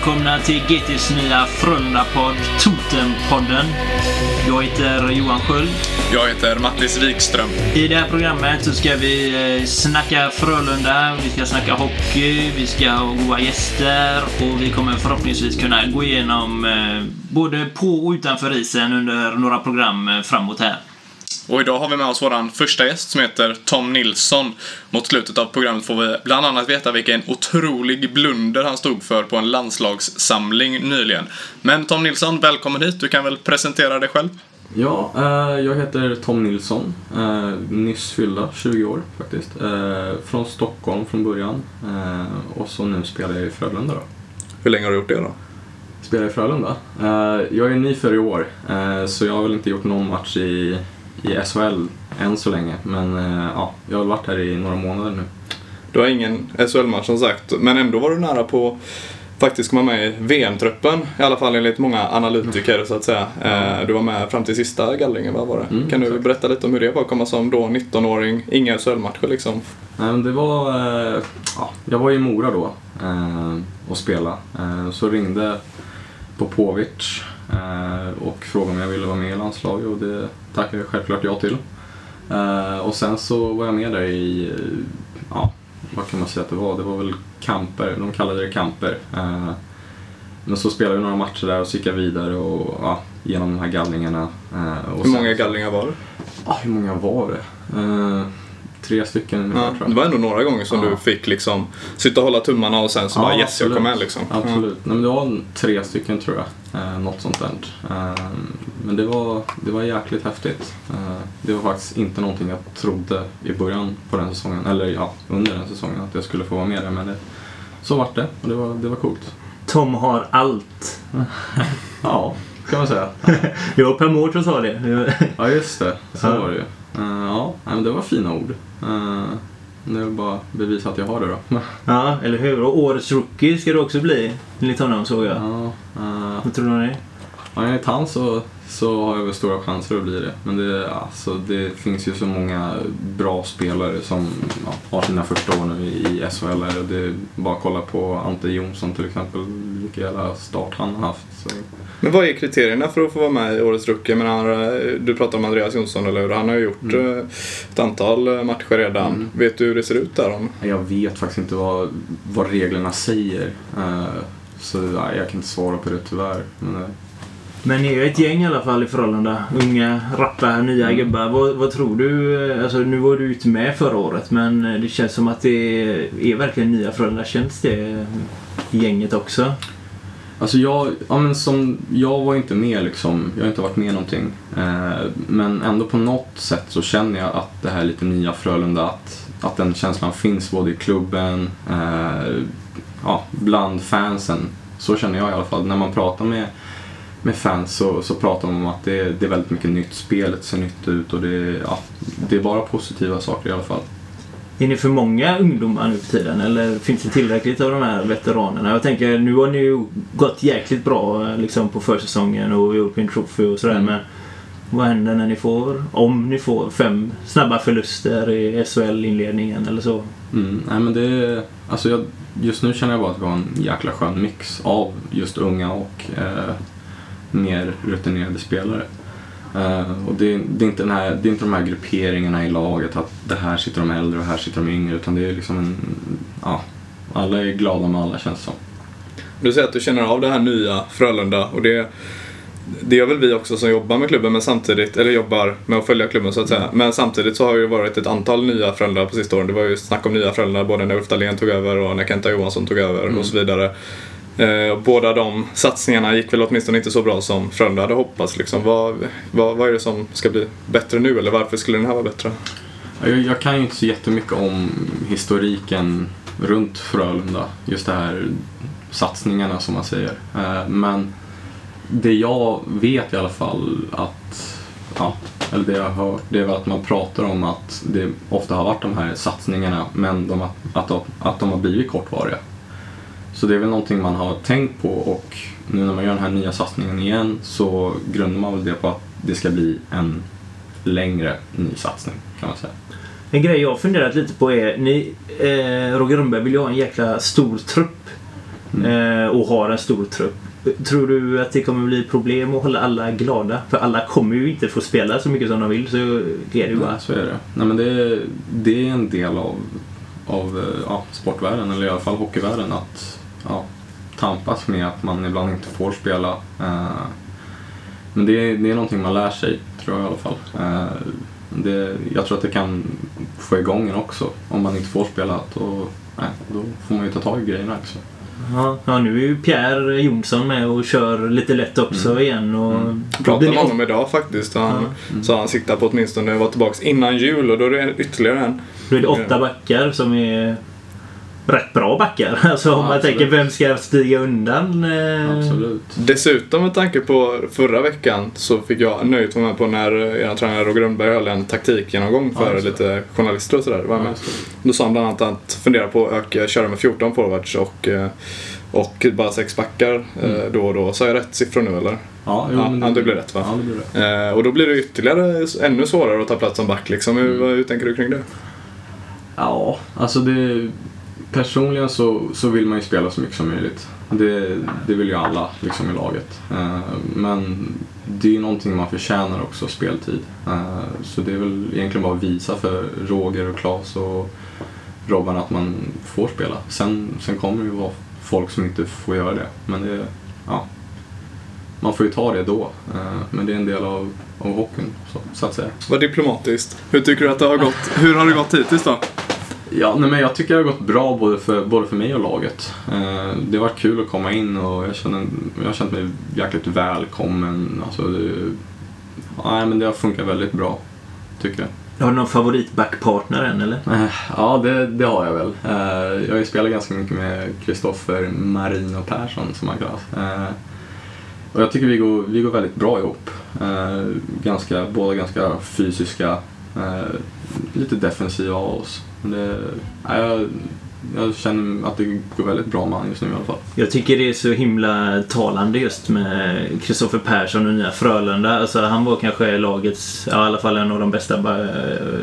välkomna till GTs nya Frölunda-podd, Totempodden. Jag heter Johan Sköld. Jag heter Mattis Wikström. I det här programmet så ska vi eh, snacka Frölunda, vi ska snacka hockey, vi ska ha goda gäster och vi kommer förhoppningsvis kunna gå igenom eh, både på och utanför isen under några program eh, framåt här. Och idag har vi med oss vår första gäst som heter Tom Nilsson. Mot slutet av programmet får vi bland annat veta vilken otrolig blunder han stod för på en landslagssamling nyligen. Men Tom Nilsson, välkommen hit. Du kan väl presentera dig själv? Ja, eh, jag heter Tom Nilsson. Eh, nyss fyllda 20 år faktiskt. Eh, från Stockholm från början. Och så nu spelar jag i Frölunda då. Hur länge har du gjort det då? Spelar i Frölunda? Jag är ny för i år, så jag har väl inte gjort någon match i, i SHL än så länge. Men eh, ja, jag har varit här i några månader nu. Du har ingen SHL-match som sagt, men ändå var du nära på faktiskt komma med i VM-truppen. I alla fall enligt många analytiker så att säga. Eh, Du var med fram till sista gallringen, vad var det? Mm, kan du exakt. berätta lite om hur det var att komma som då 19-åring, inga SHL-matcher liksom? Nej, men det var... Eh, ja, jag var i Mora då och spelade. Så ringde Popovic och frågade om jag ville vara med i landslaget och det tackade jag självklart ja till. Eh, och sen så var jag med där i, eh, ja, vad kan man säga att det var? Det var väl kamper, de kallade det kamper. Eh, men så spelade vi några matcher där och så gick jag vidare och ja, genom de här gallringarna. Eh, Hur många gallringar var det? Ah, hur många var det? Tre stycken ungefär Ja, tror jag. det var ändå några gånger som Ja. du fick liksom sitta och hålla tummarna och sen så bara yes, jag kom med liksom. Absolut. Nej, men det var tre stycken tror jag. Eh, något sånt där. Eh, men det var, det var jäkligt häftigt. Eh, det var faktiskt inte någonting jag trodde i början på den säsongen, eller ja, under den säsongen att jag skulle få vara med där. Men det, så vart det och det var, det var coolt. Tom har allt. Ja, kan man säga. Jag Per Mårtsson sa det. Ja, just det. Så Ja. var det ju. Eh, ja, men det var fina ord. Uh, det är väl bara bevisa att jag har det då. Ja, eller hur? Och årets rookie ska det också bli, enligt honom såg jag. ja, eh, Vad tror du om det? Ja, enligt han så, så har jag väl stora chanser att bli det. Men det, alltså, det finns ju så många bra spelare som ja, har sina första år nu i SHL. Och det är bara att kolla på Ante Jonsson till exempel, vilken jävla start han har haft. Så, Men vad är kriterierna för att få vara med i Årets Rookie? Men han, du pratar om Andreas Jonsson, eller hur? Han har ju gjort Mm. eh, ett antal eh, matcher redan. Mm. Vet du hur det ser ut där? Om? jag vet faktiskt inte vad, vad reglerna säger. Eh, så ja, jag kan inte svara på det tyvärr. Men, Men ni är ett gäng i alla fall i Frölunda. Unga, rappa, nya Mm. gubbar. Vad, vad tror du? Alltså nu var du inte med förra året men det känns som att det är verkligen nya Frölunda. Känns det gänget också? Alltså jag, ja men som, jag var inte med liksom, jag har inte varit med någonting. Eh, men ändå på något sätt så känner jag att det här lite nya Frölunda, att, att den känslan finns både i klubben, eh, ja, bland fansen. Så känner jag i alla fall. När man pratar med, med fans så, så pratar de om att det, det är väldigt mycket nytt, spelet ser nytt ut och det, ja, det är bara positiva saker i alla fall. Är ni för många ungdomar nu för tiden eller finns det tillräckligt av de här veteranerna? Jag tänker nu har ni ju gått jäkligt bra liksom, på försäsongen och European Trophy och sådär Mm. men vad händer när ni får, om ni får fem snabba förluster i SHL-inledningen eller så? Mm, nej men det, alltså jag, just nu känner jag bara att vi har en jäkla skön mix av just unga och eh, mer rutinerade spelare. Eh, och det, det, är inte den här, det är inte de här grupperingarna i laget att det här sitter de äldre och här sitter de yngre utan det är liksom en, ja, alla är glada med alla känns som. Du säger att du känner av det här nya Frölunda och det, det gör väl vi också som jobbar med klubben men samtidigt, eller jobbar med att följa klubben så att säga. Men samtidigt så har det ju varit ett antal nya Frölunda på sista åren. Det var ju snack om nya Frölunda både när Ulf Dahlén tog över och när Kenta Johansson tog över Mm. och så vidare. Eh, båda de satsningarna gick väl åtminstone inte så bra som Frölunda hade hoppats. Liksom. Vad, vad, vad är det som ska bli bättre nu eller varför skulle den här vara bättre? Jag, jag kan ju inte så jättemycket om historiken runt Frölunda. Just det här satsningarna som man säger. Eh, men det jag vet i alla fall att, ja, eller det jag har hört, det är väl att man pratar om att det ofta har varit de här satsningarna men de, att, de, att de har blivit kortvariga. Så det är väl någonting man har tänkt på och nu när man gör den här nya satsningen igen så grundar man väl det på att det ska bli en längre ny satsning kan man säga. En grej jag funderat lite på är, ni, eh, Roger Rönnberg vill ju ha en jäkla stor trupp. Eh, och har en stor trupp. Tror du att det kommer bli problem att hålla alla glada? För alla kommer ju inte få spela så mycket som de vill så är det ju bara... Nej, så är det. Nej, men det, är, det är en del av, av eh, ja, sportvärlden, eller i alla fall hockeyvärlden, att ja, tampas med att man ibland inte får spela. Eh, men det, är- det är någonting man lär sig, tror jag i alla fall. Eh, det, jag tror att det kan få igång en också. Om man inte får spela, då, nej, då får man ju ta tag i grejerna också. Ja, ja, nu är ju Pierre Jonsson med och kör lite lätt också igen. Och Mm. Jag pratade med honom idag faktiskt. Han sa han siktar på åtminstone vara tillbaka innan jul och då är det ytterligare en. Då är det åtta backar som är rätt bra backar. Alltså om Ja, man absolut. tänker vem ska stiga undan? eh, Absolut. Dessutom med tanke på förra veckan så fick jag nöjet vara med på när era tränare Roger Rönnberg höll en taktikgenomgång Ja, för det. lite journalister och sådär. Var Ja, med. det. Då sa han bland annat att fundera på att öka, köra med 14 forwards och, eh, och bara sex backar eh, Mm. då och då. Sa jag rätt siffror nu eller? Ja, jo, Ja, men ja, det blir rätt, va? Ja, det blir rätt. Eh, och då blir det ytterligare ännu svårare att ta plats som back liksom. Hur, Mm. hur tänker du kring det? Ja, alltså det... Personligen så, så vill man ju spela så mycket som möjligt. Det, det vill ju alla liksom i laget. Eh, men det är ju någonting man förtjänar också, speltid. Eh, så det är väl egentligen bara att visa för Roger och Claes och Robban att man får spela. Sen, sen kommer det ju vara folk som inte får göra det. Men det, ja, man får ju ta det då. Eh, men det är en del av, av hockeyn, så, så att säga. Vad diplomatiskt. Hur tycker du att det har gått? Hur har det gått hittills då? Ja, nej, men jag tycker det har gått bra både för, både för mig och laget. Eh, det har varit kul att komma in och jag, känner, jag har känt mig jäkligt välkommen. Alltså, det, nej, men det har funkat väldigt bra, tycker jag. Har du någon favoritbackpartner än eller? Eh, ja, det, det har jag väl. Eh, jag har ju spelat ganska mycket med Kristoffer Marino Persson, som han kallas. Eh, och jag tycker vi går, vi går väldigt bra ihop. Ganska, båda ganska fysiska, lite defensiva av oss. Det, jag, jag känner att det går väldigt bra med han just nu i alla fall. Jag tycker det är så himla talande just med Kristoffer Persson och nya Frölunda. Alltså han var kanske lagets, ja, i alla fall en av de bästa ba-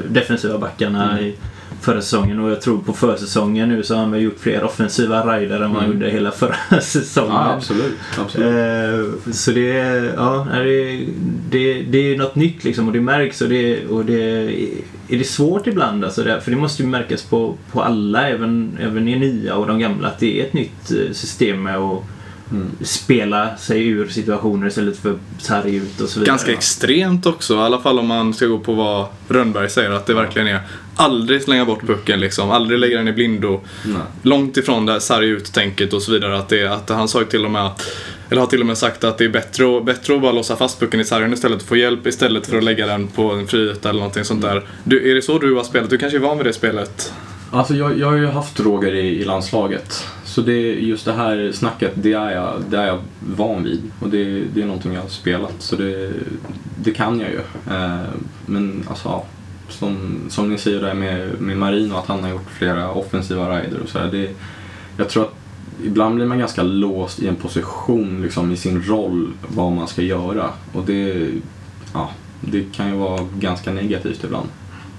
defensiva backarna Mm. i förra säsongen. Och jag tror på försäsongen nu så har han väl gjort fler offensiva rider än han Mm. gjorde hela förra säsongen. Ja, absolut. absolut. Eh, så det, ja, det, det, det är något nytt liksom och det märks och det, och det är det svårt ibland alltså det, för det måste ju märkas på, på alla, även, även i nya och de gamla, att det är ett nytt eh, system med att Mm. spela sig ur situationer istället för sarg ut och så vidare. Ganska extremt också, i alla fall om man ska gå på vad Rönnberg säger att det verkligen är aldrig slänga bort pucken liksom, aldrig lägga den i blindo. Nej. Långt ifrån det här sarg ut-tänket och så vidare. Att, det, att han sa till och med att eller har till och med sagt att det är bättre, att- bättre att bara låsa fast pucken i sargen istället för att få hjälp istället för att lägga den på en friyta eller någonting sånt där. Du, är det så du har spelat? Du kanske är van vid det spelet? Alltså jag, jag har ju haft Roger i, i landslaget. Så det, just det här snacket, det är jag, det är jag van vid. Och det, det är någonting jag har spelat, så det, det kan jag ju. Eh, men alltså, ja, som, som ni säger där med, med Marino, att han har gjort flera offensiva rider och sådär. Det, jag tror att ibland blir man ganska låst i en position, liksom i sin roll, vad man ska göra. Och det, ja, det kan ju vara ganska negativt ibland.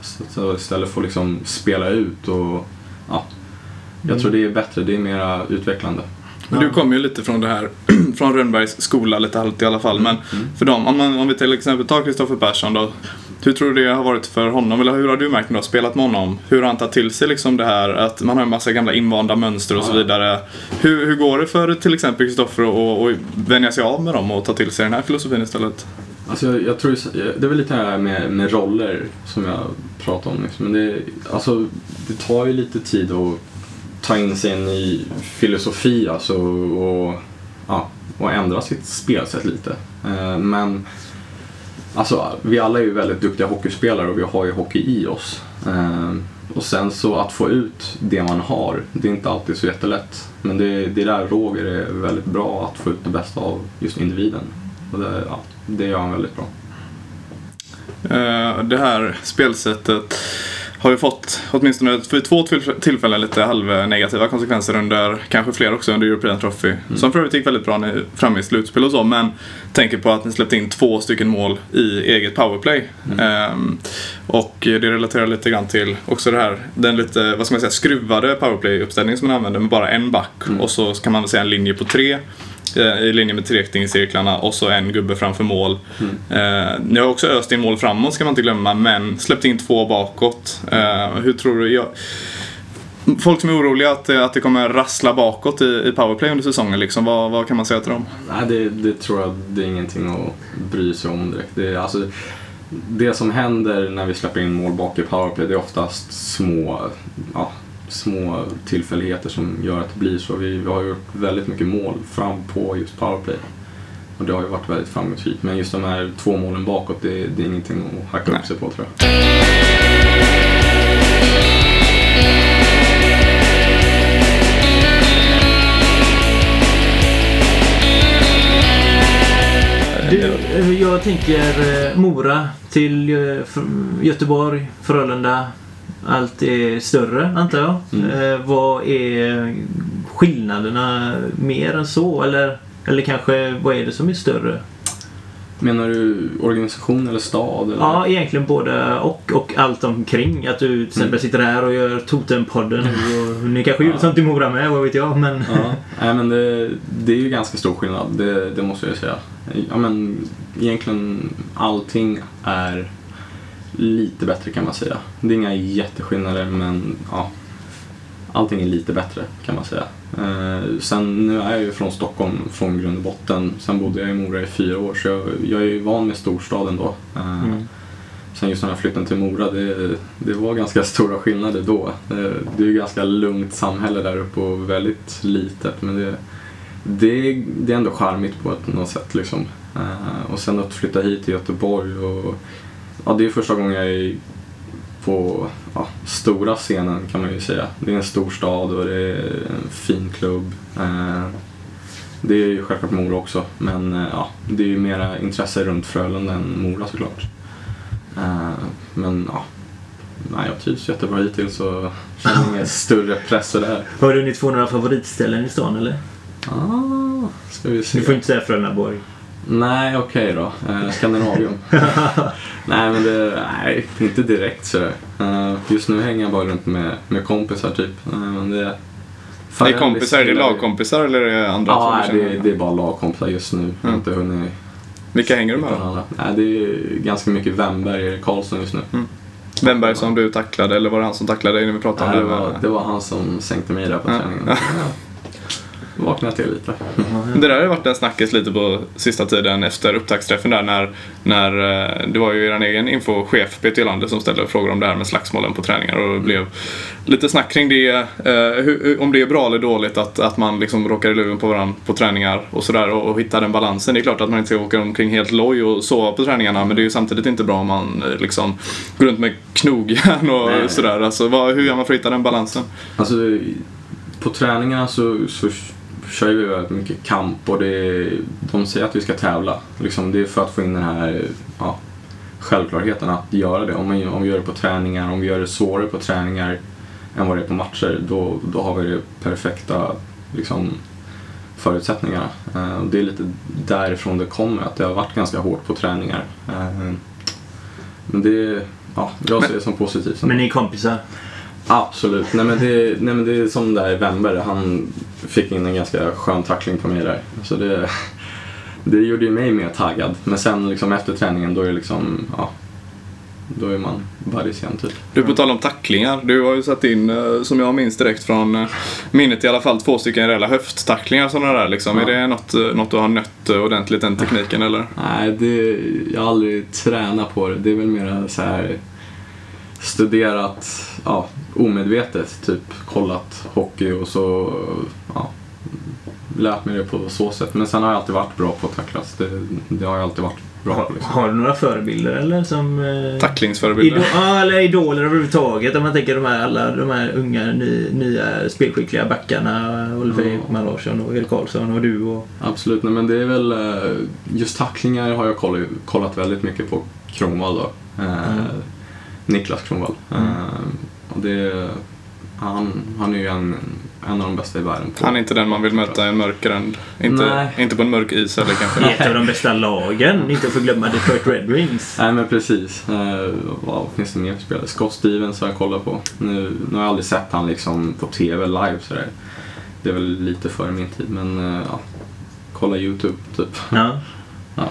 Så, så istället för att liksom spela ut och ja, jag tror det är bättre, det är mera utvecklande. Men du kommer ju lite från det här, från Rönnbergs skola lite halvt i alla fall. Men Mm. för dem, om, man, om vi till exempel tar Kristoffer Persson då. Hur tror du det har varit för honom? Eller hur har du märkt när du har spelat med honom? Hur har han tagit till sig liksom det här att man har en massa gamla invanda mönster och så vidare. Hur, hur går det för till exempel Kristoffer att vänja sig av med dem och ta till sig den här filosofin istället? Alltså jag, jag tror det är väl lite här med, med roller som jag pratar om. Liksom. Men det, alltså, det tar ju lite tid att ta in sig en ny filosofi alltså, och, ja, och ändra sitt spelsätt lite. Eh, men alltså, vi alla är ju väldigt duktiga hockeyspelare och vi har ju hockey i oss. Eh, och sen så att få ut det man har, det är inte alltid så jättelätt. Men det, det är där Roger är väldigt bra, att få ut det bästa av just individen. Och det, ja, det gör han väldigt bra. Eh, det här spelsättet har ju fått åtminstone för två till- tillfällen lite halvnegativa konsekvenser under, kanske fler också under European Trophy. Som för övrigt gick väldigt bra fram i slutspel och så, men tänker på att ni släppte in två stycken mål i eget powerplay. Ehm, och det relaterar lite grann till också det här, den lite, vad ska man säga, skruvade powerplay-uppställning som man använder med bara en back och så kan man säga en linje på tre i linje med tricktingscirklarna och så en gubbe framför mål. Eh, ni har också öst in mål framåt ska man inte glömma, men släppt in två bakåt. Eh, hur tror du? Jag, folk som är oroliga att, det- att det kommer rassla bakåt i, i powerplay under säsongen, liksom, vad, vad kan man säga till dem? Nej, det, det tror jag det är ingenting att bry sig om direkt. Det, alltså, det som händer när vi släpper in mål bak i powerplay det är oftast små, ja, små tillfälligheter som gör att det blir så. Vi, vi har gjort väldigt mycket mål fram på just powerplay. Och det har ju varit väldigt framgångsrikt. Men just de här två målen bakåt, det, det är ingenting att hacka Nej. upp sig på tror jag. Du, jag tänker eh, Mora till eh, Göteborg, Frölunda. Allt är större antar jag. Mm. Eh, vad är skillnaderna mer än så? Eller, eller kanske vad är det som är större? Menar du organisation eller stad? Eller? Ja, egentligen både och och allt omkring. Att du till exempel Mm. sitter här och gör Totempodden. Och ni kanske gjorde Ja. sånt i Mora med, vad vet jag. Men Ja, nej, men det, det är ju ganska stor skillnad, det, det måste jag säga. Ja, men egentligen allting är lite bättre kan man säga. Det är inga jätteskillnader men ja, allting är lite bättre kan man säga. Eh, sen nu är jag ju från Stockholm från grund och botten. Sen bodde jag i Mora i fyra år så jag, jag är ju van med storstaden då. Eh, Mm. Sen just den här flytten till Mora, det, det var ganska stora skillnader då. Det, det är ju ganska lugnt samhälle där uppe och väldigt litet. Men det, det, det är ändå charmigt på något sätt liksom. Eh, och sen att flytta hit till Göteborg och ja, det är första gången jag är på ja, stora scenen kan man ju säga. Det är en stor stad och det är en fin klubb. Eh, det är ju självklart Mora också men eh, ja, det är ju mera intresse runt Frölunda än Mora såklart. Eh, men ja, nej, jag trivs jättebra hittills och känner ingen större press där. har du hunnit få några favoritställen i stan eller? Ah, ska vi se. Du får inte säga Frölundaborg. Nej, okej då. Eh, Skandinavium. nej, men det, nej, inte direkt sådär. Eh, just nu hänger jag bara runt med, med kompisar typ. Eh, men det, Är det kompisar? Är det lagkompisar eller är det andra Ja, som nej, det, det är bara lagkompisar just nu. Jag har Mm. inte hunnit Vilka hänger du med då? Nej, det är ganska mycket Wemberg, Karlsson just nu. Wemberg som du tacklade eller var det han som tacklade dig när vi pratade Nej, om det, det? var, det var han som sänkte mig där på Ja. träningen. Ja. Vaknade till lite. Det där har varit en snackis lite på sista tiden efter upptaktsträffen där när, när eh, det var ju er egen infochef Peter Jolander som ställde frågor om det här med slagsmålen på träningar och det blev lite snack kring det. Eh, hur, om det är bra eller dåligt att, att man liksom råkar i luven på varandra på träningar och sådär och, och hittar den balansen. Det är klart att man inte ska åka omkring helt loj och sova på träningarna men det är ju samtidigt inte bra om man eh, liksom går runt med knogjärn och Nej. sådär. Alltså, vad, hur gör man för att hitta den balansen? Alltså, på träningarna så, så kör vi väldigt mycket kamp och det, de säger att vi ska tävla. Liksom, det är för att få in den här ja, självklarheten att göra det. Om vi, om vi gör det på träningar, om vi gör det svårare på träningar än vad det är på matcher, då, då har vi det perfekta liksom, förutsättningarna. Eh, det är lite därifrån det kommer, att det har varit ganska hårt på träningar. Eh, men det, ja, jag ser det som positivt. Men ni är kompisar? Absolut. Nej men, det, nej men det är som där Wember, han fick in en ganska skön tackling på mig där. Så det, det gjorde ju mig mer taggad. Men sen liksom efter träningen då är det liksom, ja, då är man igen typ. Du, på tal om tacklingar. Du har ju satt in, eh, som jag minns direkt från eh, minnet i alla fall, två stycken reella höfttacklingar sådana där liksom. Ja. Är det något, eh, något du har nött ordentligt, den tekniken eller? Nej, det, jag har aldrig tränat på det. Det är väl mer så här studerat, ja, omedvetet. Typ kollat hockey och så, ja, lärt mig det på så sätt. Men sen har jag alltid varit bra på att tacklas. Det, det har jag alltid varit bra på. Har, Liksom. har du några förebilder eller som... Eh, Tacklingsförebilder. Ja, eller idoler överhuvudtaget. Om man tänker de här, alla de här unga, ny, nya spelskickliga backarna. Oliver Ja. Ekman Larsson och Erik Karlsson och du och... Absolut, nej, men det är väl eh, just tacklingar har jag kollat, kollat väldigt mycket på Kronwall då. Eh, Mm. Niklas Kronwall. Mm. Eh, och det, han, han är ju en, en av de bästa i världen på Han är inte den man vill möta i en mörk gränd. Inte, Nej. inte på en mörk is heller kanske. ett av de bästa lagen. Inte att förglömma Detroit Red Wings. Nej men precis. Eh, vad finns det mer för spelare? Scott Stevens har jag kollat på. Nu, nu har jag aldrig sett han liksom på TV live sådär. Det är väl lite före min tid men eh, ja. Kolla YouTube typ. Ja. Ja.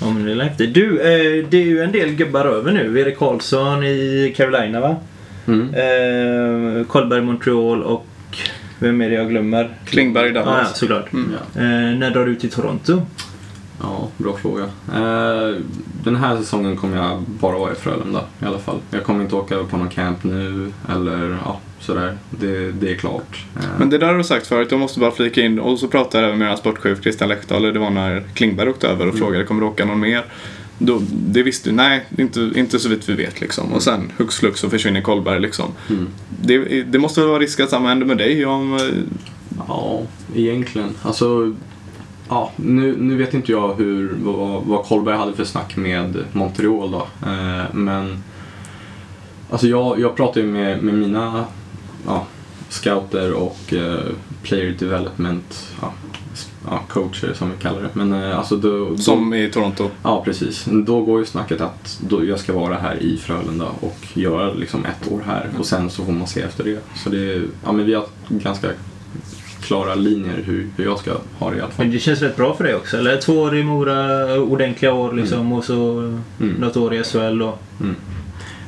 Ja men det är häftigt. Du, eh, det är ju en del gubbar över nu. Erik Karlsson i Carolina va? Mm. Eh, Karlberg Montreal och vem är det jag glömmer? Klingberg i Ja, ja, Dallas. såklart. Mm. Ja. Eh, när drar du till Toronto? Ja, bra fråga. Eh, den här säsongen kommer jag bara vara i Frölunda i alla fall. Jag kommer inte åka på någon camp nu eller ja, sådär. Det, det är klart. Eh, Men det där har du sagt förut, jag måste bara flika in. Och så pratade jag även med er sportchef Christian Läckdahl, det var när Klingberg åkte över och Mm. frågade kommer du åka någon mer? Då, det visste du, nej, inte, inte så vitt vi vet liksom. Och sen hux flux så försvinner Kolberg liksom. mm. Det, det måste väl vara risk att samma händer med dig om... eh, Ja, egentligen. Alltså, ja, nu, nu vet inte jag hur, vad, vad Kolberg hade för snack med Montreal då. Eh, men alltså jag, jag pratar ju med, med mina ja, scouter och eh, player development ja, ja, coacher som vi kallar det. Men eh, alltså då, då, Som i Toronto. Ja, precis. Då går ju snacket att då jag ska vara här i Frölunda och göra liksom ett år här och sen så får man se efter det. Så det ja men vi har ganska klara linjer hur, hur jag ska ha det i alla fall. Men det känns rätt bra för dig också. Eller två år i Mora, ordentliga år liksom. Och så Mm. något år i SHL och...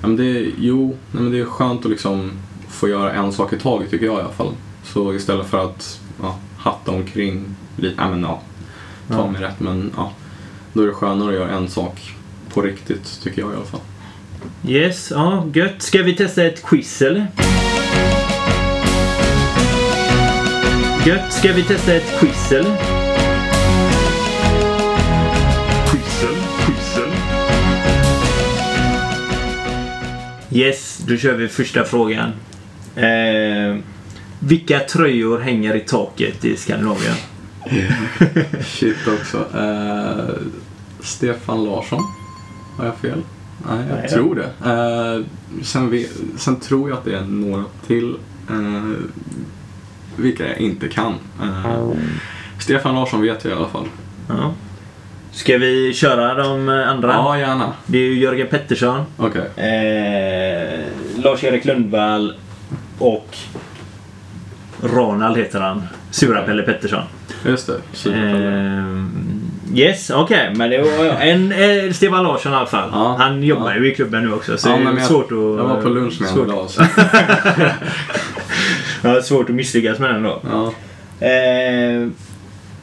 Ja, men det, jo, nej, men det är skönt att liksom få göra en sak i taget tycker jag i alla fall. Så istället för att ja, hatta omkring lite, ja men ja, ta Ja. mig rätt men ja, då är det skönare att göra en sak på riktigt tycker jag i alla fall. Yes, ja gött. Ska vi testa ett quiz eller? Gött. Ska vi testa ett quiz eller? Quizel, quizel. Yes, då kör vi första frågan. Eh, vilka tröjor hänger i taket i Skandinavien? Shit också. Eh, Stefan Larsson. Har jag fel? Nej, jag Nej, tror det. Eh, sen, ve- sen tror jag att det är några till. Vilka jag inte kan. Eh, Stefan Larsson vet jag i alla fall. Ja. Ska vi köra de andra? Ja, gärna. Det är ju Jörgen Pettersson, Okej. eh, Lars-Erik Lundvall och Ronald heter han. Sura-Pelle Pettersson. Just det. Superpelle. Eh, yes, okej. Men det var en eh, Stefan Larsson i alla fall. Ja, Han jobbar ju i klubben nu också. Så Ja, det men är jag, svårt att... jag var på lunch med honom svårt, idag. Så. ja, svårt att misslyckas med den då. Ja. Eh,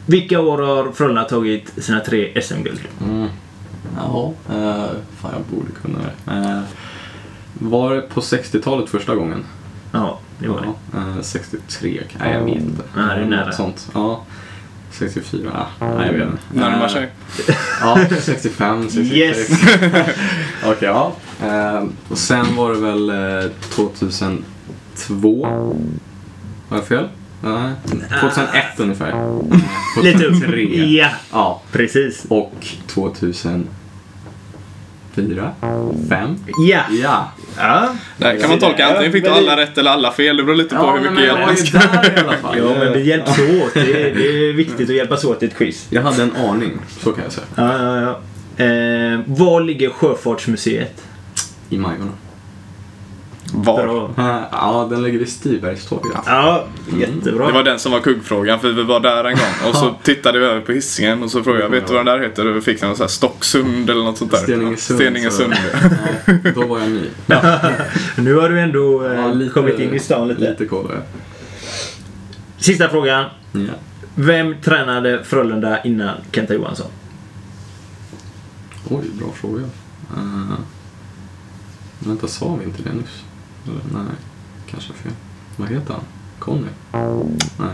vilka år har Frölunda tagit sina tre SM-guld? Mm. Ja, eh, fan jag borde kunna det. Eh, var det på 60-talet första gången? Ja, det var det. Ja, eh, 63, nej jag vet inte. Ja, det är Eh, nära. Något sånt. Ja. 64, ah, nej jag vet inte. Närmar Eh, sig. Ja, 65, 66. Yes! Okej, ja. Eh, och sen var det väl eh, 2002. Var jag fel? Nej. 2001 ungefär. Lite upp. 2003. Ja, Ja. precis. Och 2004? 5? Ja. Ja. ja. Där kan man tolka antingen fick du alla rätt eller alla fel. Det beror lite på Ja, hur mycket hjälp man ska... Ja, men vi hjälps åt. Det är, det är viktigt att hjälpas åt i ett quiz. Jag hade en aning, så kan jag säga. Ja, ja, ja. Eh, var ligger Sjöfartsmuseet? I Majorna. Var? Ja, den ligger vid Stibergstorget. Ja, jättebra. Det var den som var kuggfrågan för vi var där en gång. Och så tittade vi över på hissingen och så frågade jag, vet du vad den där heter? Och då fick den så här Stocksund eller något sånt där. Så, ja, då var jag ny. Nu har du ändå eh, Ja, lite- kommit in i stan lite. Lite koll jag. Sista frågan. Ja. Vem tränade Frölunda innan Kenta Johansson? Oj, bra fråga. Uh, vänta, sa vi inte det nyss? Eller, nej, kanske fel. Vad heter han? Conny? Nej.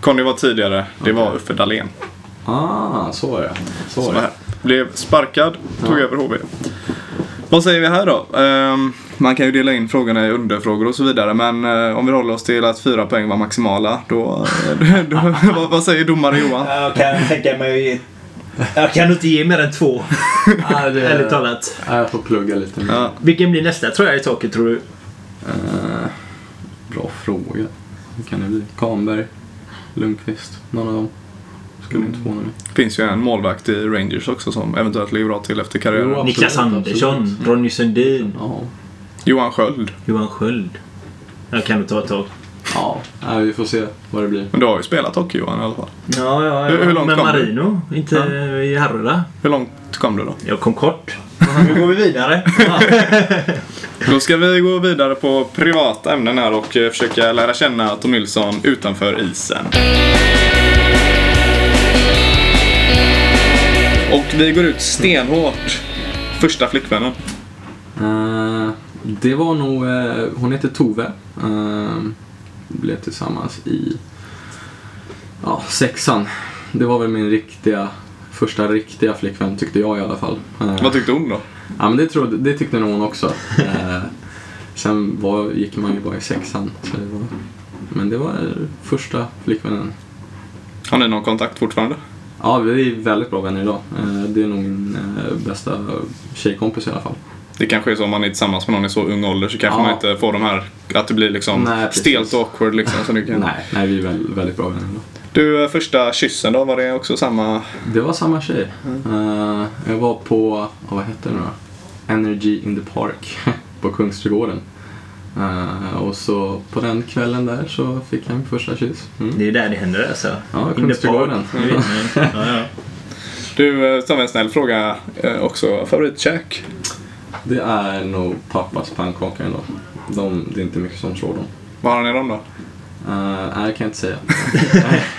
Conny var tidigare. Det var Uffe Dahlén. Ah, så var det. Så var det. här. Blev sparkad, tog Ja. över HV. Vad säger vi här då? Ehm, man kan ju dela in frågorna i underfrågor och så vidare. Men eh, om vi håller oss till att fyra poäng var maximala. Då, då, vad, vad säger domare Johan? Jag kan tänka mig... Jag kan inte ge mer än två, det, ärligt talat. jag får plugga lite mer. Ja. Vilken blir nästa tröja i taket tror du? Eh, bra fråga. Vad kan det bli? Kahnberg? Lundqvist? Någon av dem? Skulle inte förvåna mig. finns ju en målvakt i Rangers också som eventuellt ligger bra till efter karriären. Jo, absolut, Niklas Andersson, absolut. Ronny Sundin, Ja. Johan Sköld. Johan Sköld. Jag kan nog ta ett tag. Ja, nej, vi får se vad det blir. Men du har ju spelat hockey Johan i alla fall. Ja, ja, Hur- hur långt Men kom du? Marino, inte i Herrera. Hur långt kom du då? Jag kom kort. Nu går vi vidare. Då ska vi gå vidare på privata ämnen här och eh, försöka lära känna Tom Nilsson utanför isen. Och vi går ut stenhårt. Första flickvännen. Eh, det var nog, eh, hon heter Tove. Uh, blev tillsammans i ja, sexan. Det var väl min riktiga, första riktiga flickvän tyckte jag i alla fall. Eh, Vad tyckte hon då? Ja men det, trodde, det tyckte nog hon också. Eh, sen var, gick man ju bara i sexan. Så det var, men det var första flickvännen. Har ni någon kontakt fortfarande? Ja, vi är väldigt bra vänner idag. Eh, det är nog min bästa tjejkompis i alla fall. Det kanske är så om man är tillsammans med någon i så ung ålder så kanske Ja. man inte får de här, att det blir liksom Nej, stelt och awkward liksom. Så kan... Nej, nej, vi är väl, väldigt bra vänner idag. Du, eh, första kyssen då, var det också samma? Det var samma tjej. Eh, jag var på, vad hette det nu? Energy in the Park på Kungsträdgården. Eh, och så på den kvällen där så fick jag min första kyss. Mm. Det är där det händer alltså. Ja, Kungsträdgården. ju. Ja, ja. Du, vi en snäll fråga också. Favoritkäk? Det är nog pappas pannkakor ändå. De, det är inte mycket som slår dem. Var har ni dem då? Uh, nej, det kan jag inte säga.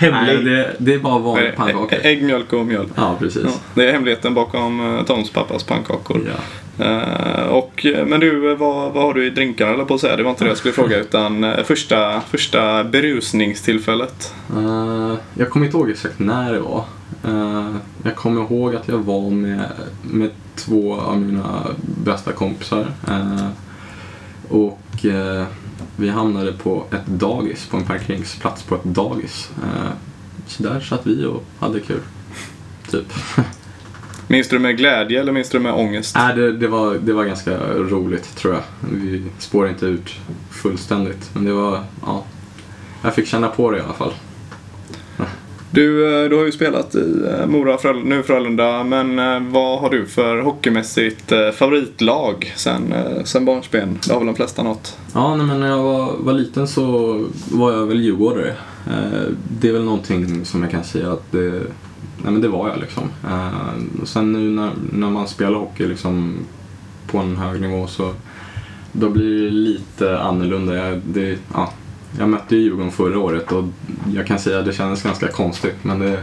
Nej, det, det är bara vanliga det pannkakor. Ägg, mjölk och mjöl. Ja, precis. Ja, det är hemligheten bakom eh, Toms pappas pannkakor. Ja. Eh, och, men du, vad, vad har du i drinkarna eller på att säga? Det var inte det jag skulle fråga utan första, första berusningstillfället. Eh, jag kommer inte ihåg exakt när det var. Eh, jag kommer ihåg att jag var med, med två av mina bästa kompisar. Och vi hamnade på ett dagis, på en parkeringsplats på ett dagis. Eh, så där satt vi och hade kul. Typ. Minns du med glädje eller minns du med ångest? Nej, det, det, var, det var ganska roligt tror jag. Vi spårade inte ut fullständigt. Men det var, ja. Jag fick känna på det i alla fall. Du, eh, du har ju spelat i eh, Mora, Fröl- nu Frölunda, men eh, vad har du för hockeymässigt favoritlag sen, sen barnsben? Det har väl de flesta något? Ja, nej, men när jag var, var liten så var jag väl djurgårdare. Det är väl någonting som jag kan säga att det, nej, men det var jag liksom. Och sen nu när, när man spelar hockey liksom på en hög nivå så då blir det lite annorlunda. Jag, det, ja, jag mötte ju Djurgården förra året och jag kan säga att det kändes ganska konstigt men det,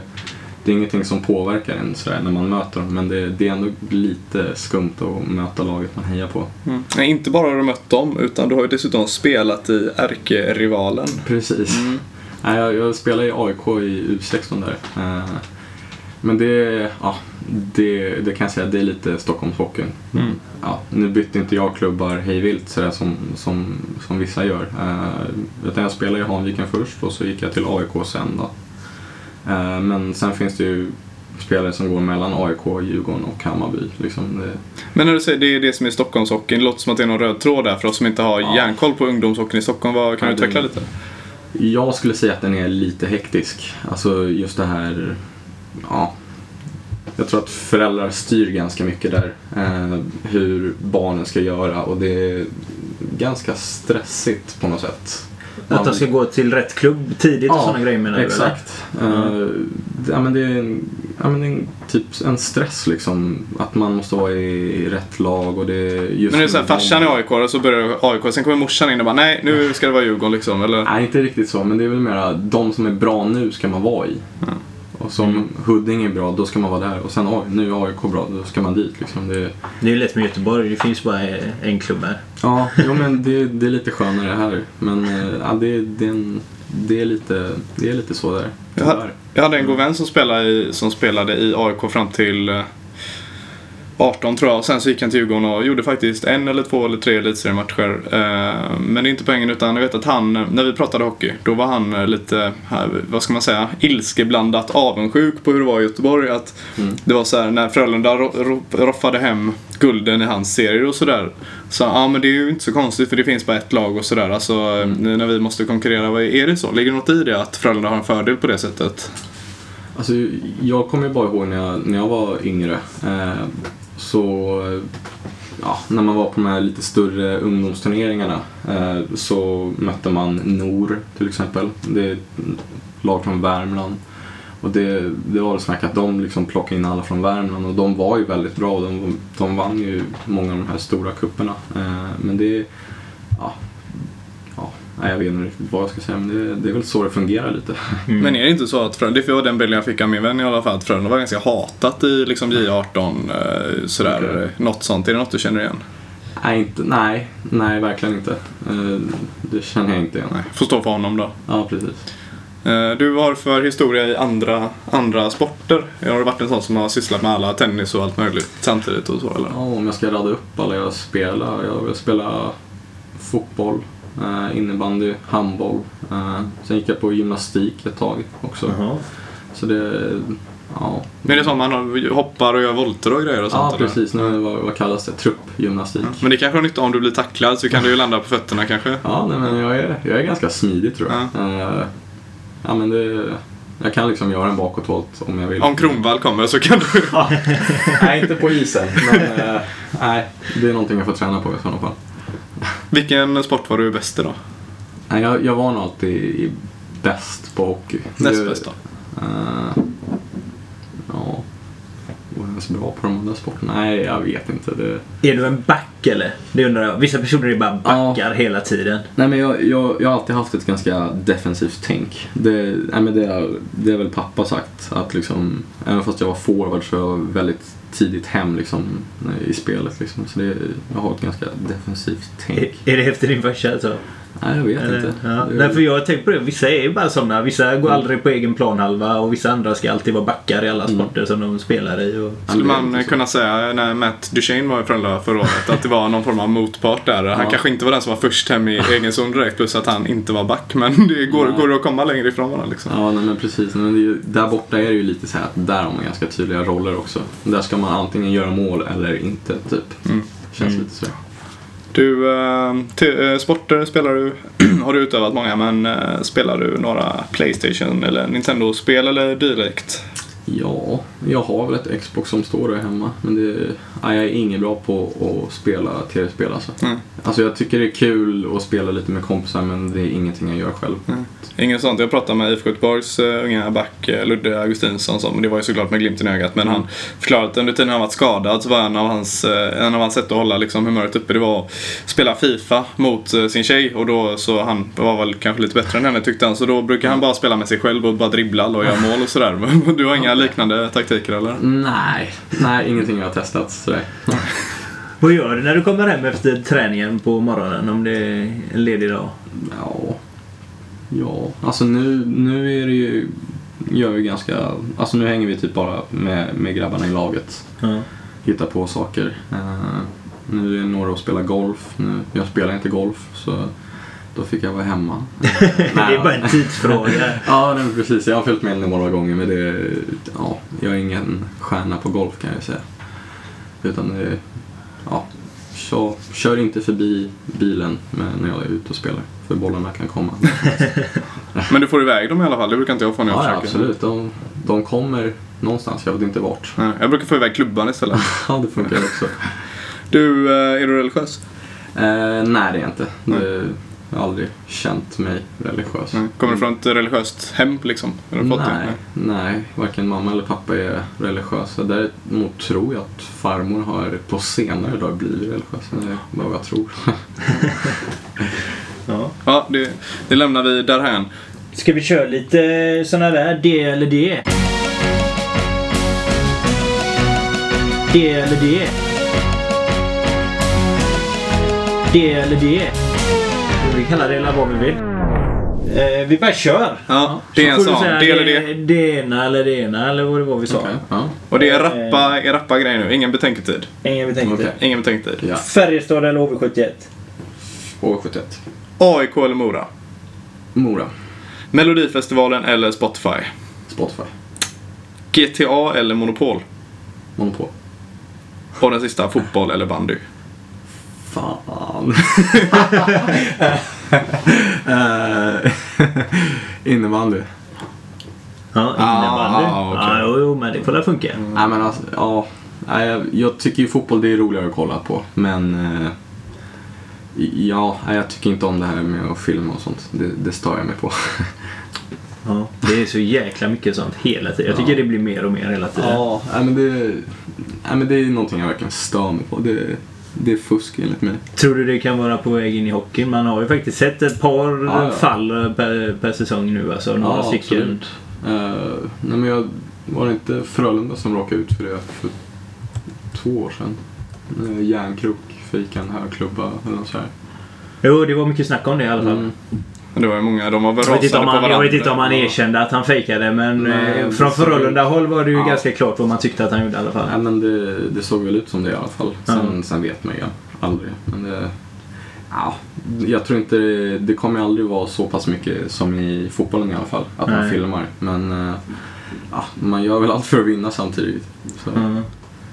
det är ingenting som påverkar en sådär när man möter dem men det, det är ändå lite skumt att möta laget man hejar på. Nej, inte bara har du mött dem, utan du har ju dessutom spelat i ärkerivalen. Precis. Nej, jag, jag spelar i AIK i U16 där. Men det, ja, det, det kan jag säga, det är lite Stockholmshockeyn. Mm. Ja, nu bytte inte jag klubbar hejvilt sådär som, som, som vissa gör. Eh, utan jag spelade i Hanviken först och så gick jag till AIK sen då. Eh, men sen finns det ju spelare som går mellan AIK, Djurgården och Hammarby. Liksom det, Men när du säger det är det som är Stockholmshockeyn, det låter som att det är någon röd tråd där för oss som inte har Ja. järnkoll på ungdomshockeyn i Stockholm. Vad, kan Ja, du utveckla det- lite? Jag skulle säga att den är lite hektisk. Alltså just det här, ja. Jag tror att föräldrar styr ganska mycket där. Eh, hur barnen ska göra och det är ganska stressigt på något sätt. Att de ska gå till rätt klubb tidigt och Ja, sådana grejer menar du? eller? Exakt. Eh, det- ja, men det är, en, ja, men en, typ en stress liksom. Att man måste vara i rätt lag och det är just Men det är såhär, farsan är AIK och så börjar AIK, sen kommer morsan in och bara nej, nu ska det vara Djurgården liksom. Eller? Nej, inte riktigt så. Men det är väl mera de som är bra nu ska man vara i. Och som Huddinge är bra, då ska man vara där. Och sen oj, nu är AIK bra, då ska man dit. Liksom. Det, Det är lätt med Göteborg. Det finns bara en klubb här. ja, jo, men det, det är lite skönare här. Men eh, ja, det, det är en det, är lite, det är lite så där. Jag hade, jag hade en god vän som spelade i, som spelade i AIK fram till eh, 18 tror jag. Sen så gick han till Djurgården och gjorde faktiskt en eller två eller tre elitseriematcher. Eh, men det är inte poängen utan jag vet att han, när vi pratade hockey, då var han eh, lite, vad ska man säga, ilskeblandat avundsjuk på hur det var i Göteborg. Att Mm. Det var så här när Frölunda ro, ro, roffade hem gulden i hans serier och sådär. Så ja men det är ju inte så konstigt för det finns bara ett lag och sådär. Alltså eh, när vi måste konkurrera, är det så? Ligger det något i det att Frölunda har en fördel på det sättet? Alltså, jag kommer ju bara ihåg när jag, när jag var yngre. Eh, så, ja, när man var på de här lite större ungdomsturneringarna eh, så mötte man Nor till exempel. Det är ett lag från Värmland. Och det, det var det snack att de liksom plockade in alla från Värmland och de var ju väldigt bra. De, de vann ju många av de här stora kupperna. Eh, men det, nej, jag vet inte riktigt vad jag ska säga men det, det är väl så det fungerar lite. Men är det inte så att Frölunda, det var den bilden jag fick av min vän i alla fall, att Frölunda var ganska hatat i liksom J18 eh, sådär. Okej. Något sånt, är det något du känner igen? Nej, inte, nej, nej, verkligen inte. Eh, Det känner jag inte igen. Nej, får stå för honom då. Ja, precis. Eh, Du vad har du för historia i andra, andra sporter? Har du varit en sån som har sysslat med alla tennis och allt möjligt samtidigt och så eller? Ja, om jag ska rada upp alla jag spelar. Jag, jag spelar fotboll, eh, innebandy, handboll. Eh, sen gick jag på gymnastik ett tag också. Jaha. Så det, ja. Men det är som man hoppar och gör volter och grejer och sånt Ja, eller? precis. Nu, vad, vad kallas det? Truppgymnastik. Men det kanske har nytta om du blir tacklad så kan du ju landa på fötterna kanske. Ja, nej, men jag är, jag är ganska smidig tror jag. Eh, ja, men det, jag kan liksom göra en bakåtvolt om jag vill. Om Kronvall kommer så kan du... nej, inte på isen. Men eh, nej, det är någonting jag får träna på i sådana fall. Vilken sport var du bäst i då? Nej, jag, jag var nog alltid bäst på hockey. Näst bäst då? ja, var jag ens bra på de andra sporterna? Nej, jag vet inte. Det... Är du en back eller? Det undrar jag. Vissa personer är bara backar hela tiden. Nej, men jag, jag, jag har alltid haft ett ganska defensivt tänk. Det, nej, men det, har- det har väl pappa sagt. Att liksom, även fast jag var forward så var jag väldigt tidigt hem liksom, i spelet. Liksom. Så det, jag har ett ganska defensivt tänk. Är, är det efter din farsa alltså? Nej, jag vet Eller, inte. ja. Det- Nej, för jag har tänkt på det. Vissa är ju bara sådana. Vissa går aldrig på egen planhalva och vissa andra ska alltid vara backar i alla sporter som de spelar i. Och... Skulle man kunna säga när Matt Duchene var i Frölunda förra året att det var någon form av motpart där. Han Ja. kanske inte var den som var först hem i egen zon direkt plus att han inte var back. Men det går, går det att komma längre ifrån varandra liksom. Ja, nej, men precis. Men det är ju, där borta är det ju lite så här att där har man ganska tydliga roller också. Där ska man antingen göra mål eller inte, typ. Mm. Känns lite så. Du, eh, eh, sporter spelar du, har du utövat många men eh, spelar du några Playstation eller Nintendo-spel eller direkt? Ja, jag har väl ett Xbox som står där hemma. Men det, ja, jag är ingen bra på att spela tv-spel alltså. Mm. Alltså jag tycker det är kul att spela lite med kompisar men det är ingenting jag gör själv. Inget sånt. Jag pratade med IFK Göteborgs uh, unga back eh, Ludde Augustinsson som, det var ju såklart med glimten i ögat, men han förklarade att under tiden han varit skadad så var en av hans, eh, en av hans sätt att hålla liksom, humöret uppe det var att spela FIFA mot eh, sin tjej och då så han var väl kanske lite bättre än henne tyckte han så då brukar han bara spela med sig själv och bara dribbla och göra mål och sådär. Du har inga liknande taktiker eller? Nej, nej ingenting jag har testat sådär. Vad gör du när du kommer hem efter träningen på morgonen om det är en ledig dag? Ja, ja. alltså nu, nu är det ju, gör vi ganska, alltså nu hänger vi typ bara med, med grabbarna i laget. Ja. Hittar på saker. Eh, nu är det några att spela golf. Nu, jag spelar inte golf så då fick jag vara hemma. Det är bara en tidsfråga. Ja, nej, precis. Jag har följt med några gånger men det, ja, jag är ingen stjärna på golf kan jag säga. Utan det, ja, kör, kör inte förbi bilen när jag är ute och spelar. För bollarna kan komma. Men du får iväg dem i alla fall, det brukar inte jag få när jag Ja, ja, försöker. absolut. De, de kommer någonstans, jag vet inte vart. Nej, Jag brukar få iväg klubban istället. Ja, det funkar också. Du, eh, är du religiös? Eh, nej, det är jag inte. Det, jag har aldrig känt mig religiös. Nej. Kommer du från ett religiöst hem liksom? Har du fått det? Nej, nej, varken mamma eller pappa är religiösa. Däremot tror jag att farmor har på senare dag blivit religiös. Det är vad jag tror. Ja. Ja, det, det lämnar vi därhän. Ska vi köra lite såna där det eller det? Det eller det? Det eller det? Vi kallar det eller vad vi vill. Eh, vi bara kör. Ja, det är en sån. Det eller det, det. det ena eller det ena eller vad det var vi sa. Okej, ja. Och det är rappa, är rappa grejer nu. Ingen betänketid. Ingen vi tänkte. Okej. Ingen betänketid. ja. Färjestad eller HV71? HV71. AIK eller Mora? Mora. Melodifestivalen eller Spotify? Spotify. GTA eller Monopol? Monopol. Och den sista, fotboll eller bandy? Fan. Eh, Innebandy. Ja, Ah, innebandy. okej. Ja, jo, jo, men det får väl funka. Nej men alltså, ja. Jag, jag tycker ju fotboll det är roligare att kolla på. Men eh, ja, jag tycker inte om det här med att filma och sånt. Det, det stör jag mig på. Ja, det är så jäkla mycket sånt hela tiden. Jag tycker Ja. det blir mer och mer hela tiden. Ja, men det, nej, men det är någonting jag verkligen stör mig på. Det, det är fusk enligt mig. Tror du det kan vara på väg in i hockeyn? Man har ju faktiskt sett ett par Ja, ja. fall per, per säsong nu. Alltså några Ja, stycken. Eh, nej, men jag, var det inte Frölunda som råkade ut för det för två år sedan? Uh, järnkrok fick en hög klubba eller något så här. Jo, det var mycket snack om det i alla fall. Mm. Det var ju många, de var väl Jag vet, han, varandra. jag vet inte om han erkände att han fejkade men Nej, eh, från såg- Frölunda-håll var det ju Ja. ganska klart vad man tyckte att han gjorde i alla fall. Nej, men det, det såg väl ut som det i alla fall. Sen, Ja. sen vet man ju aldrig. Men det, ja, jag tror inte det, det kommer aldrig vara så pass mycket som i fotbollen i alla fall. Att man Nej. filmar. Men eh, ja, man gör väl allt för att vinna samtidigt. Så, Ja.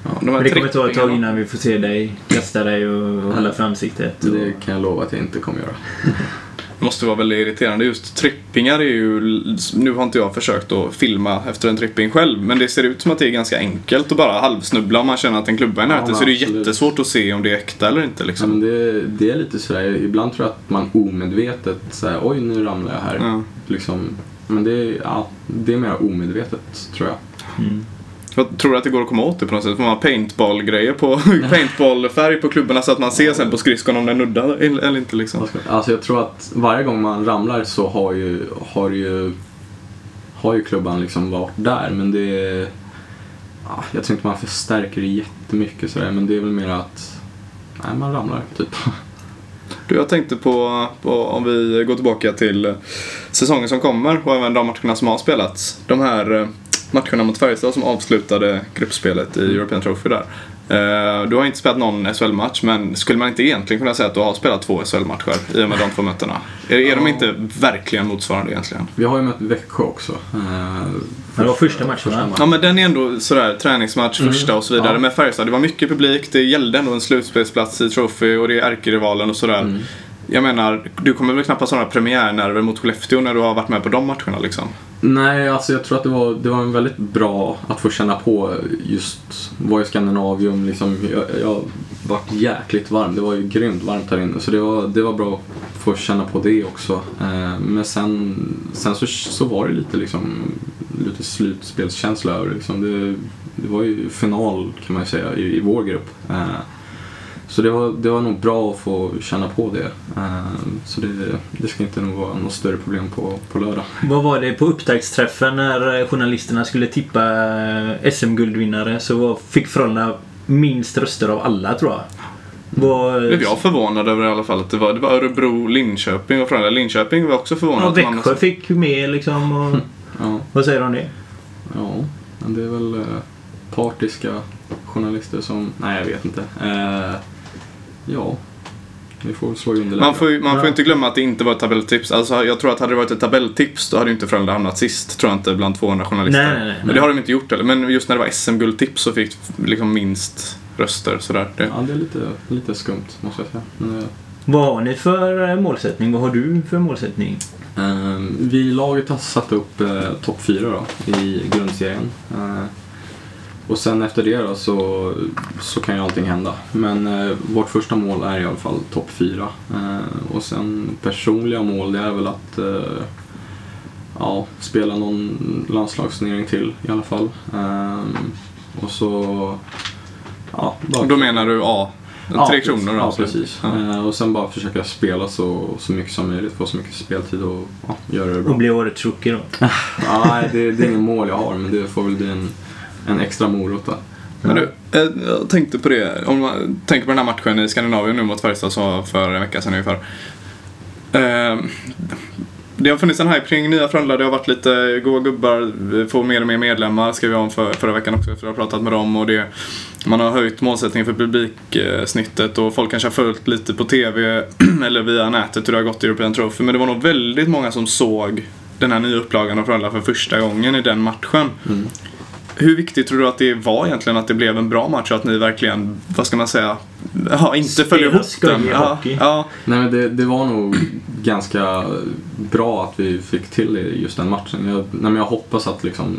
Ja, de Men det kommer ta ett tag innan vi får se dig testa dig och och hålla för ansiktet. Och... Det kan jag lova att jag inte kommer göra. Det måste vara väldigt irriterande. Just trippingar är ju... Nu har inte jag försökt att filma efter en tripping själv, men det ser ut som att det är ganska enkelt att bara halvsnubbla om man känner att en klubba är Ja, nära. men så det är absolut. jättesvårt att se om det är äkta eller inte Ja, liksom. men det, det är lite sådär, ibland tror jag att man omedvetet säger oj nu ramlar jag här. Ja. Liksom, men det är, ja, det är mer omedvetet tror jag. Mm. Jag tror att det går att komma åt det på något sätt. Får man paintball-grejer på paintballfärg på klubborna så att man ser sen på skridskon om den nuddar eller inte liksom. Alltså jag tror att varje gång man ramlar så har ju, har ju, har ju klubban liksom varit där. Men det jag tror inte man förstärker det jättemycket sådär. Men det är väl mer att nej, man ramlar typ. Du, jag tänkte på, på om vi går tillbaka till eh, säsongen som kommer och även de matcherna som har spelats. De här eh, matcherna mot Färjestad som avslutade gruppspelet i European Trophy där. Eh, Du har inte spelat någon SHL-match men skulle man inte egentligen kunna säga att du har spelat två SHL-matcher i och med de två mötena? Är, är de Ja. inte verkligen motsvarande egentligen? Vi har ju mött Växjö också. Eh, Det var första matchen va? Ja men den är ändå sådär träningsmatch Mm. första och så vidare. Ja. Med Färjestad, det var mycket publik, det gällde ändå en slutspelsplats i Trophy och det är ärkerivalen och sådär. Mm. Jag menar, du kommer väl knappast ha några premiärnerver mot Skellefteå när du har varit med på de matcherna liksom? Nej, alltså jag tror att det var, det var en väldigt bra att få känna på just vara i Skandinavium. Liksom, jag, jag varit jäkligt varm. Det var ju grymt varmt här inne. Så det var, det var bra att få känna på det också. Eh, men sen, sen så, så var det lite, liksom, lite slutspelskänsla över det. Liksom. Det, det var ju final kan man ju säga i, i vår grupp. Eh, så det var, det var nog bra att få känna på det. Eh, så det, det ska inte nog vara något större problem på, på lördag. Vad var det på upptaktsträffen när journalisterna skulle tippa eh, SM-guldvinnare så fick Frölunda minst röster av alla tror jag. Var, Blev jag förvånad över i alla fall att det var, det var Örebro, Linköping och Frölunda. Linköping var också förvånad. ja, att man- Växjö fick med liksom. Och, Ja. vad säger du om det? Ja, men det är väl eh, partiska journalister som... Nej, jag vet inte. Eh, ja, vi får slå i underläge. Man får man får Ja. inte glömma att det inte var ett tabelltips. Alltså, jag tror att hade det varit ett tabelltips då hade inte Frölunda hamnat sist. Tror jag inte bland 200 journalister. Nej, nej, nej. Men det har de inte gjort heller. Men just när det var SM-guldtips så fick liksom minst röster. Sådär. Det, Ja, det är lite, lite skumt måste jag säga. Men, eh, Vad har ni för eh, målsättning? Vad har du för målsättning? Eh, vi i laget har satt upp eh, topp fyra då, i grundserien. Eh, och sen efter det då så, så kan ju allting hända. Men eh, vårt första mål är i alla fall topp fyra. Eh, och sen personliga mål det är väl att eh, ja, spela någon landslagsturnering till i alla fall. Eh, och så... Ja, bara då menar du A? Ja, Tre precis. kronor Ja, precis. Ja. Eh, och sen bara försöka spela så, så mycket som möjligt, få så mycket speltid och ja, göra det bra. Och bli årets rookie då? Ja, nej, det, det är ingen mål jag har, men det får väl bli en, en extra morot då. Men du, jag tänkte på det. Om man tänker på den här matchen i Skandinavien nu mot Färjestad var för en vecka sedan ungefär. Eh, det har funnits en hype kring nya Frölunda. Det har varit lite goa gubbar, får mer och mer medlemmar skrev jag om för, förra veckan också efter att ha pratat med dem. Och det, man har höjt målsättningen för publiksnittet och folk kanske har följt lite på TV eller via nätet hur det har gått i European Trophy. Men det var nog väldigt många som såg den här nya upplagan av Frölunda för första gången i den matchen. Hur viktigt tror du att det var egentligen att det blev en bra match och att ni verkligen, vad ska man säga, ja, inte följer ihop den? i Ja, hockey. ja, Nej men det, det var nog ganska bra att vi fick till just den matchen. Jag, nej, men jag hoppas att liksom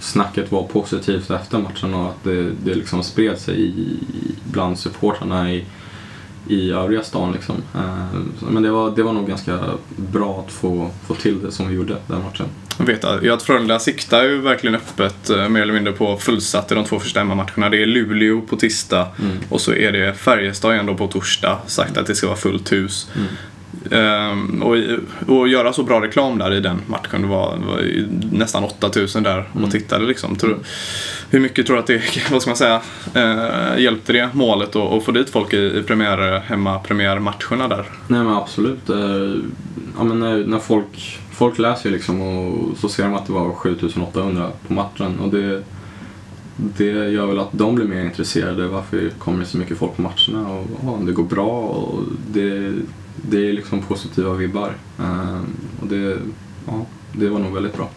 snacket var positivt efter matchen och att det, det liksom spred sig i, bland supportrarna i, i övriga stan. Liksom. Eh, Men det var, det var nog ganska bra att få, få till det som vi gjorde den matchen. Jag vet att, Frölunda siktar ju verkligen öppet eh, mer eller mindre på fullsatt i de två första hemmamatcherna. Det är Luleå på tisdag och så är det Färjestad igen då på torsdag. Sagt att det ska vara fullt hus. Ehm, och, och göra så bra reklam där i den matchen. Det var, var nästan 8000 där och tittade liksom. Tror, hur mycket tror du att det, vad ska man säga, eh, hjälpte det målet att att få dit folk i, i premiär, hemma premiärmatcherna där? Nej men absolut. Eh, Ja, men när, när folk, folk läser ju liksom och så ser de att det var 7800 på matchen och det, det gör väl att de blir mer intresserade. Varför kommer det så mycket folk på matcherna och ja, det går bra och det, det är liksom positiva vibbar. Eh, Och det, ja, det var nog väldigt bra.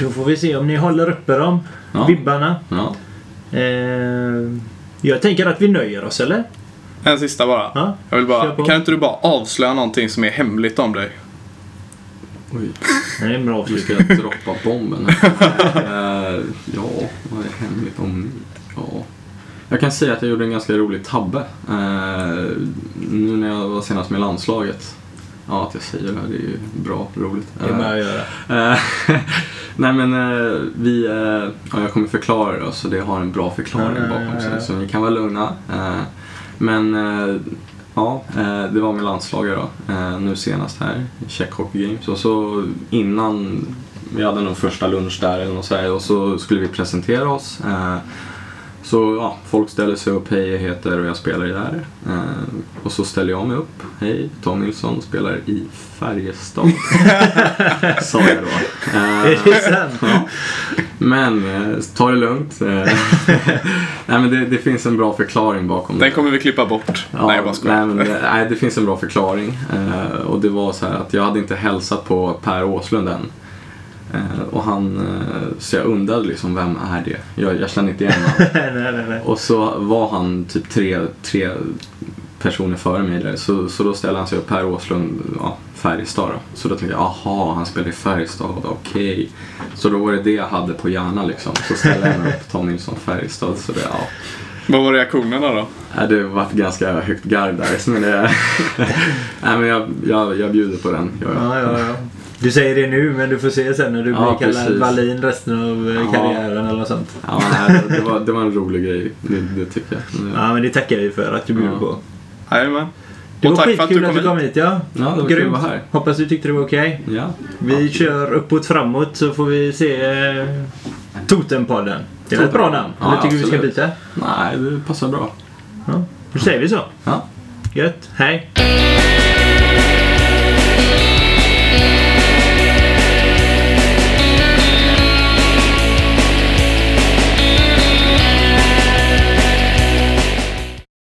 Då får vi se om ni håller uppe de Ja. vibbarna. Ja. Eh, jag tänker att vi nöjer oss, eller? En sista bara. Ja. Jag vill bara, kan inte du bara avslöja någonting som är hemligt om dig? Oj. Det är en bra Nu avslut. ska jag droppa bomben. Eh, ja, vad är hemligt om mig? Ja. Jag kan säga att jag gjorde en ganska rolig tabbe. Eh, nu när jag var senast med landslaget. Ja, att jag säger det här, det är ju bra, roligt. Det är bara att göra. Eh, Nej men vi, ja, jag kommer förklara det så det har en bra förklaring bakom sig. Så ni kan vara lugna. Men ja, eh, det var med landslaget då. Eh, nu senast här Czech Hockey Games. Och så innan, vi hade nog första lunch där eller något så här, och så skulle vi presentera oss. Eh, så ja, folk ställer sig upp, hej jag heter och jag spelar i det här. Eh, och så ställer jag mig upp, hej Tom Nilsson spelar i Färjestad. Sa jag då. Eh? Ja. Men eh, ta det lugnt. Eh, nej men det, det finns en bra förklaring bakom Den det. kommer vi klippa bort. Ja, nej, jag bara skojar. nej, men det, nej, det finns en bra förklaring. Eh, och det var så här att jag hade inte hälsat på Per Åslund än. Eh, och han, eh, så jag undrade liksom, vem är det? Jag, jag kände inte igen honom. nej, nej, nej. Och så var han typ tre, tre personer före mig där. Så, så då ställde han sig upp, Per Åslund, ja, Färjestad då. Så då tänkte jag, aha, han spelar i Färjestad, okej. Så då var det det jag hade på hjärnan liksom. Så ställde jag mig upp, Tom Nilsson, Färjestad. Så det, ja. Vad var reaktionerna då? Ja, Det var ganska högt garv där. Men det, nej, men jag, jag, jag bjuder på den. jag. Ja, ja, ja. Du säger det nu men du får se sen när du Ja, blir kallad precis. Wallin resten av eh, Ja. karriären eller något sånt. Ja, nej, det, det, var, det var en rolig grej, det, det tycker jag. Det- Ja men det tackar vi för att du bjuder Ja. på. Jajamän. Det Och var tack för att skitkul du att du kom kom hit. Ja. Ja, det var här. Hoppas du tyckte det var okej. Ja. Vi kör uppåt framåt så får vi se eh, Totempodden. Det är väl ett bra namn? Ja, Eller tycker du vi ska absolut. byta? Nej, det passar bra. Ja. Då säger vi så. Ja. Gött. Hej.